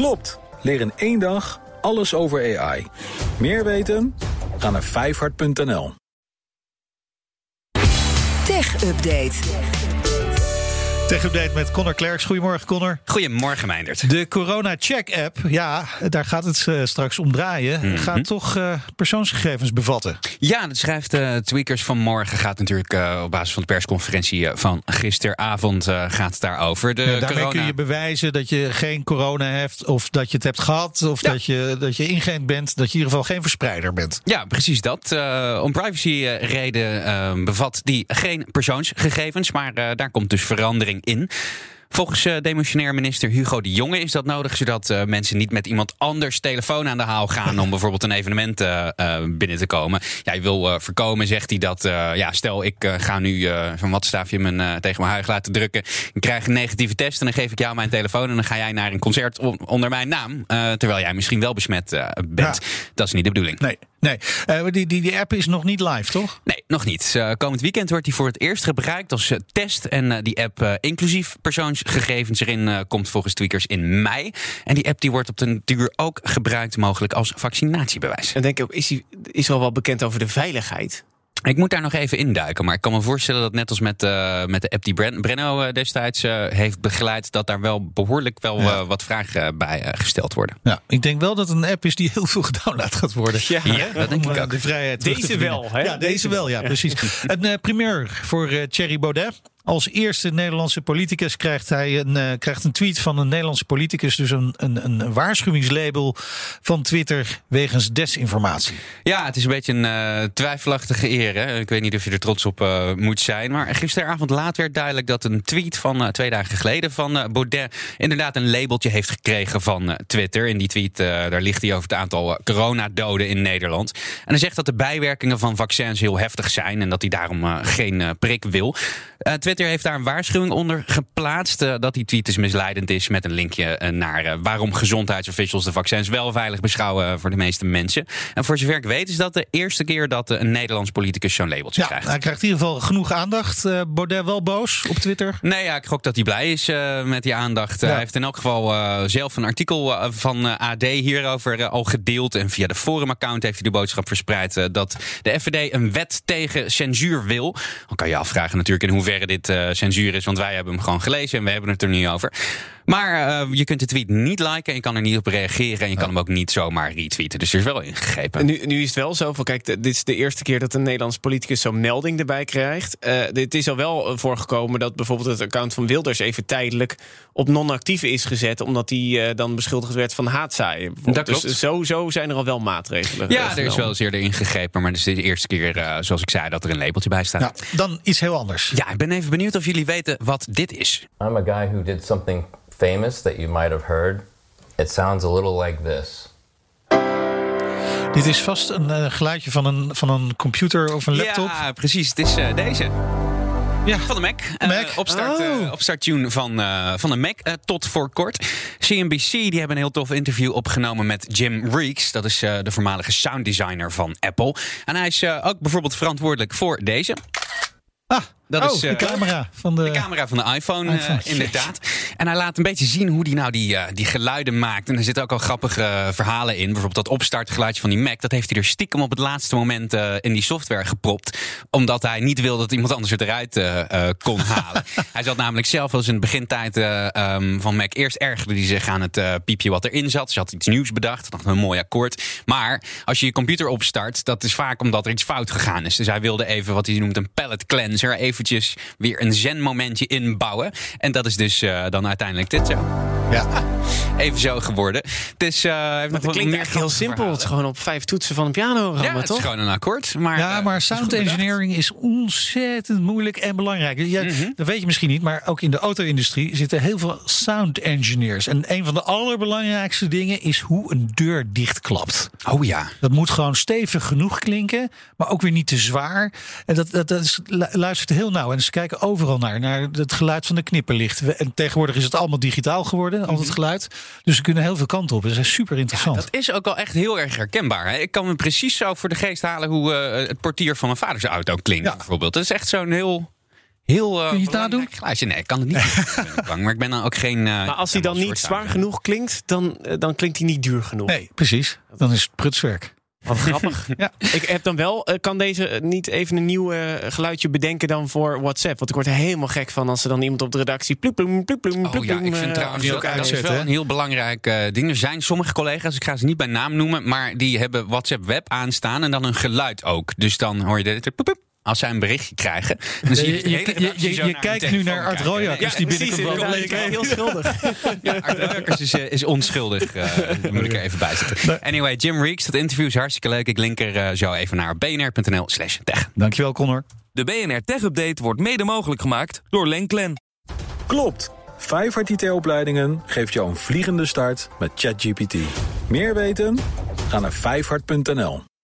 Klopt. Leer in één dag alles over AI. Meer weten? Ga naar vijfhart.nl. Tech Update. Tech Update met Connor Klerks. Goedemorgen, Connor. Goedemorgen, Meindert. De Corona Check app, ja, daar gaat het uh, straks om draaien. Mhm. Gaat toch uh, persoonsgegevens bevatten? Ja, dat schrijft uh, Tweakers vanmorgen. Gaat natuurlijk op basis van de persconferentie van gisteravond gaat het daarover. De ja, daarmee corona... kun je bewijzen dat je geen corona hebt, of dat je het hebt gehad, of Ja. dat, je, dat je ingeënt bent, dat je in ieder geval geen verspreider bent. Ja, precies dat. Om privacyreden uh, bevat die geen persoonsgegevens, maar daar komt dus verandering in. Volgens uh, demissionair minister Hugo de Jonge is dat nodig, zodat uh, mensen niet met iemand anders telefoon aan de haal gaan om bijvoorbeeld een evenement uh, binnen te komen. Ja, je wil voorkomen, zegt hij dat. ja, stel ik ga nu van wat staafje mijn, tegen mijn huig laten drukken. Ik krijg een negatieve test en dan geef ik jou mijn telefoon en dan ga jij naar een concert on onder mijn naam. terwijl jij misschien wel besmet bent. Ja. Dat is niet de bedoeling. Nee. Nee, uh, die, die, die app is nog niet live, toch? Nee, nog niet. Uh, komend weekend wordt die voor het eerst gebruikt als uh, test. En die app, inclusief persoonsgegevens erin, komt volgens tweakers in mei. En die app die wordt op den duur ook gebruikt, mogelijk als vaccinatiebewijs. En denk ik ook, is, die, is er al wel bekend over de veiligheid? Ik moet daar nog even induiken. Maar ik kan me voorstellen dat net als met, uh, met de app die Bren Brenno uh, destijds uh, heeft begeleid... dat daar wel behoorlijk wel ja. wat vragen bij gesteld worden. Ja, ik denk wel dat het een app is die heel veel gedownload gaat worden. Ja, ja dat denk ik ook. De vrijheid deze wel, hè? Ja, deze wel, ja, precies. Een primeur voor Thierry Baudet. Als eerste Nederlandse politicus krijgt hij een, uh, krijgt een tweet van een Nederlandse politicus, dus een, een, een waarschuwingslabel van Twitter wegens desinformatie. Ja, het is een beetje een uh, twijfelachtige eer. Hè? Ik weet niet of je er trots op uh, moet zijn. Maar gisteravond laat werd duidelijk dat een tweet van twee dagen geleden van Baudet inderdaad een labeltje heeft gekregen van Twitter. In die tweet daar ligt hij over het aantal coronadoden in Nederland. En hij zegt dat de bijwerkingen van vaccins heel heftig zijn en dat hij daarom geen prik wil. Twitter heeft daar een waarschuwing onder geplaatst uh, dat die tweet dus misleidend is met een linkje uh, naar uh, waarom gezondheidsofficials de vaccins wel veilig beschouwen voor de meeste mensen. En voor zover ik weet is dat de eerste keer dat een Nederlands politicus zo'n labeltje ja, krijgt. Hij krijgt in ieder geval genoeg aandacht. Baudet wel boos op Twitter? Nee, ja, ik gok dat hij blij is met die aandacht. Ja. Hij heeft in elk geval zelf een artikel van AD hierover al gedeeld. En via de forumaccount heeft hij de boodschap verspreid dat de FVD een wet tegen censuur wil. Dan kan je afvragen natuurlijk in hoeverre dit uh, censuur is, want wij hebben hem gewoon gelezen en we hebben het er niet over. Maar uh, je kunt de tweet niet liken en je kan er niet op reageren en je kan hem ook niet zomaar retweeten. Dus er is wel ingegrepen. Nu, nu is het wel zo van, kijk, dit is de eerste keer dat een Nederlands politicus zo'n melding erbij krijgt. Uh, dit is al wel voorgekomen dat bijvoorbeeld het account van Wilders even tijdelijk op non-actief is gezet, omdat hij uh, dan beschuldigd werd van haatzaaien. Dat klopt. Dus zo, zo zijn er al wel maatregelen. Ja, er is wel eens eerder ingegrepen, maar het is de eerste keer, zoals ik zei, dat er een labeltje bij staat. Ja, dan iets heel anders. Ja, ik ben even benieuwd of jullie weten wat dit is. I'm a guy who did something famous that you might have heard. It sounds a little like this. Dit is vast een uh, geluidje van een, van een computer of een laptop. Ja, precies. Het is uh, deze. Ja. Van de Mac. Mac. Uh, opstart, oh. opstarttune van, van de Mac tot voor kort. CNBC die hebben een heel tof interview opgenomen met Jim Reeks. Dat is de voormalige sounddesigner van Apple. En hij is ook bijvoorbeeld verantwoordelijk voor deze. Ah, dat oh, is de camera van de, de camera van de iPhone, iPhone. Uh, inderdaad. En hij laat een beetje zien hoe hij nou die, uh, die geluiden maakt. En er zitten ook al grappige uh, verhalen in. Bijvoorbeeld dat opstartgeluidje van die Mac. Dat heeft hij er stiekem op het laatste moment uh, in die software gepropt. Omdat hij niet wilde dat iemand anders het eruit uh, kon halen. hij zat namelijk zelf wel eens in de begintijd um, van Mac. Eerst ergerde hij zich aan het piepje wat erin zat. Ze had iets nieuws bedacht. Dacht een mooi akkoord. Maar als je je computer opstart, dat is vaak omdat er iets fout gegaan is. Dus hij wilde even wat hij noemt een palette cleanser. Eventjes weer een zen-momentje inbouwen. En dat is dus dan uiteindelijk dit zo. Ja. Even zo geworden. Het is, uh, maar het klinkt echt heel simpel. Het is gewoon op vijf toetsen van een piano ja, rammen, het toch? is gewoon een akkoord. Maar, ja, maar uh, sound engineering is ontzettend moeilijk en belangrijk. Ja, Mhm. mm -hmm. Dat weet je misschien niet, maar ook in de auto-industrie zitten heel veel sound engineers. En een van de allerbelangrijkste dingen is hoe een deur dichtklapt. Oh ja. Dat moet gewoon stevig genoeg klinken, maar ook weer niet te zwaar. En dat, dat, dat is, luistert heel nauw. En ze kijken overal naar, naar het geluid van de knipperlicht. En tegenwoordig is het allemaal digitaal geworden, al het geluid. Dus ze kunnen heel veel kanten op. Dat is super interessant. Ja, dat is ook al echt heel erg herkenbaar. Hè? Ik kan me precies zo voor de geest halen hoe uh, het portier van mijn vaders auto klinkt, Ja. bijvoorbeeld. Dat is echt zo'n heel heel. eh, Kun je het nadoen? Glaasje. Nee, ik kan het niet. ik bang. Maar ik ben dan ook geen. eh, Maar als hij dan niet zwaar genoeg klinkt, dan, eh, dan klinkt hij niet duur genoeg. Nee, precies. Dan is het prutswerk. Wat grappig. Ja. Ik heb dan wel, eh, kan deze eh, niet even een nieuw eh, geluidje bedenken dan voor WhatsApp? Want ik word er helemaal gek van als er dan iemand op de redactie ploep, ploem, ploep, ploem, Oh ploep, ja, ik vind trouwens die dat, ook dat is uitzetten, wel een heel belangrijk ding. Er zijn sommige collega's, ik ga ze niet bij naam noemen, maar die hebben WhatsApp web aanstaan en dan een geluid ook. Dus dan hoor je dit als zij een berichtje krijgen. Dan zie Je, je, je, je, je- naar kijkt nu naar Art kijken. Royakkers. Ja, die binnenkomt wel inderdaad. lekker. heel schuldig. Ja, Art Royakkers is, eh, is onschuldig. eh, moet ik er even bij zetten. Anyway, Jim Reeks, dat interview is hartstikke leuk. Ik link er eh, zo even naar bnr.nl slash tech. Dankjewel, Connor. De BNR Tech Update wordt mede mogelijk gemaakt door Lenklen. Klopt. Vijfhart IT-opleidingen geeft jou een vliegende start met ChatGPT. Meer weten? Ga naar vijfhart.nl.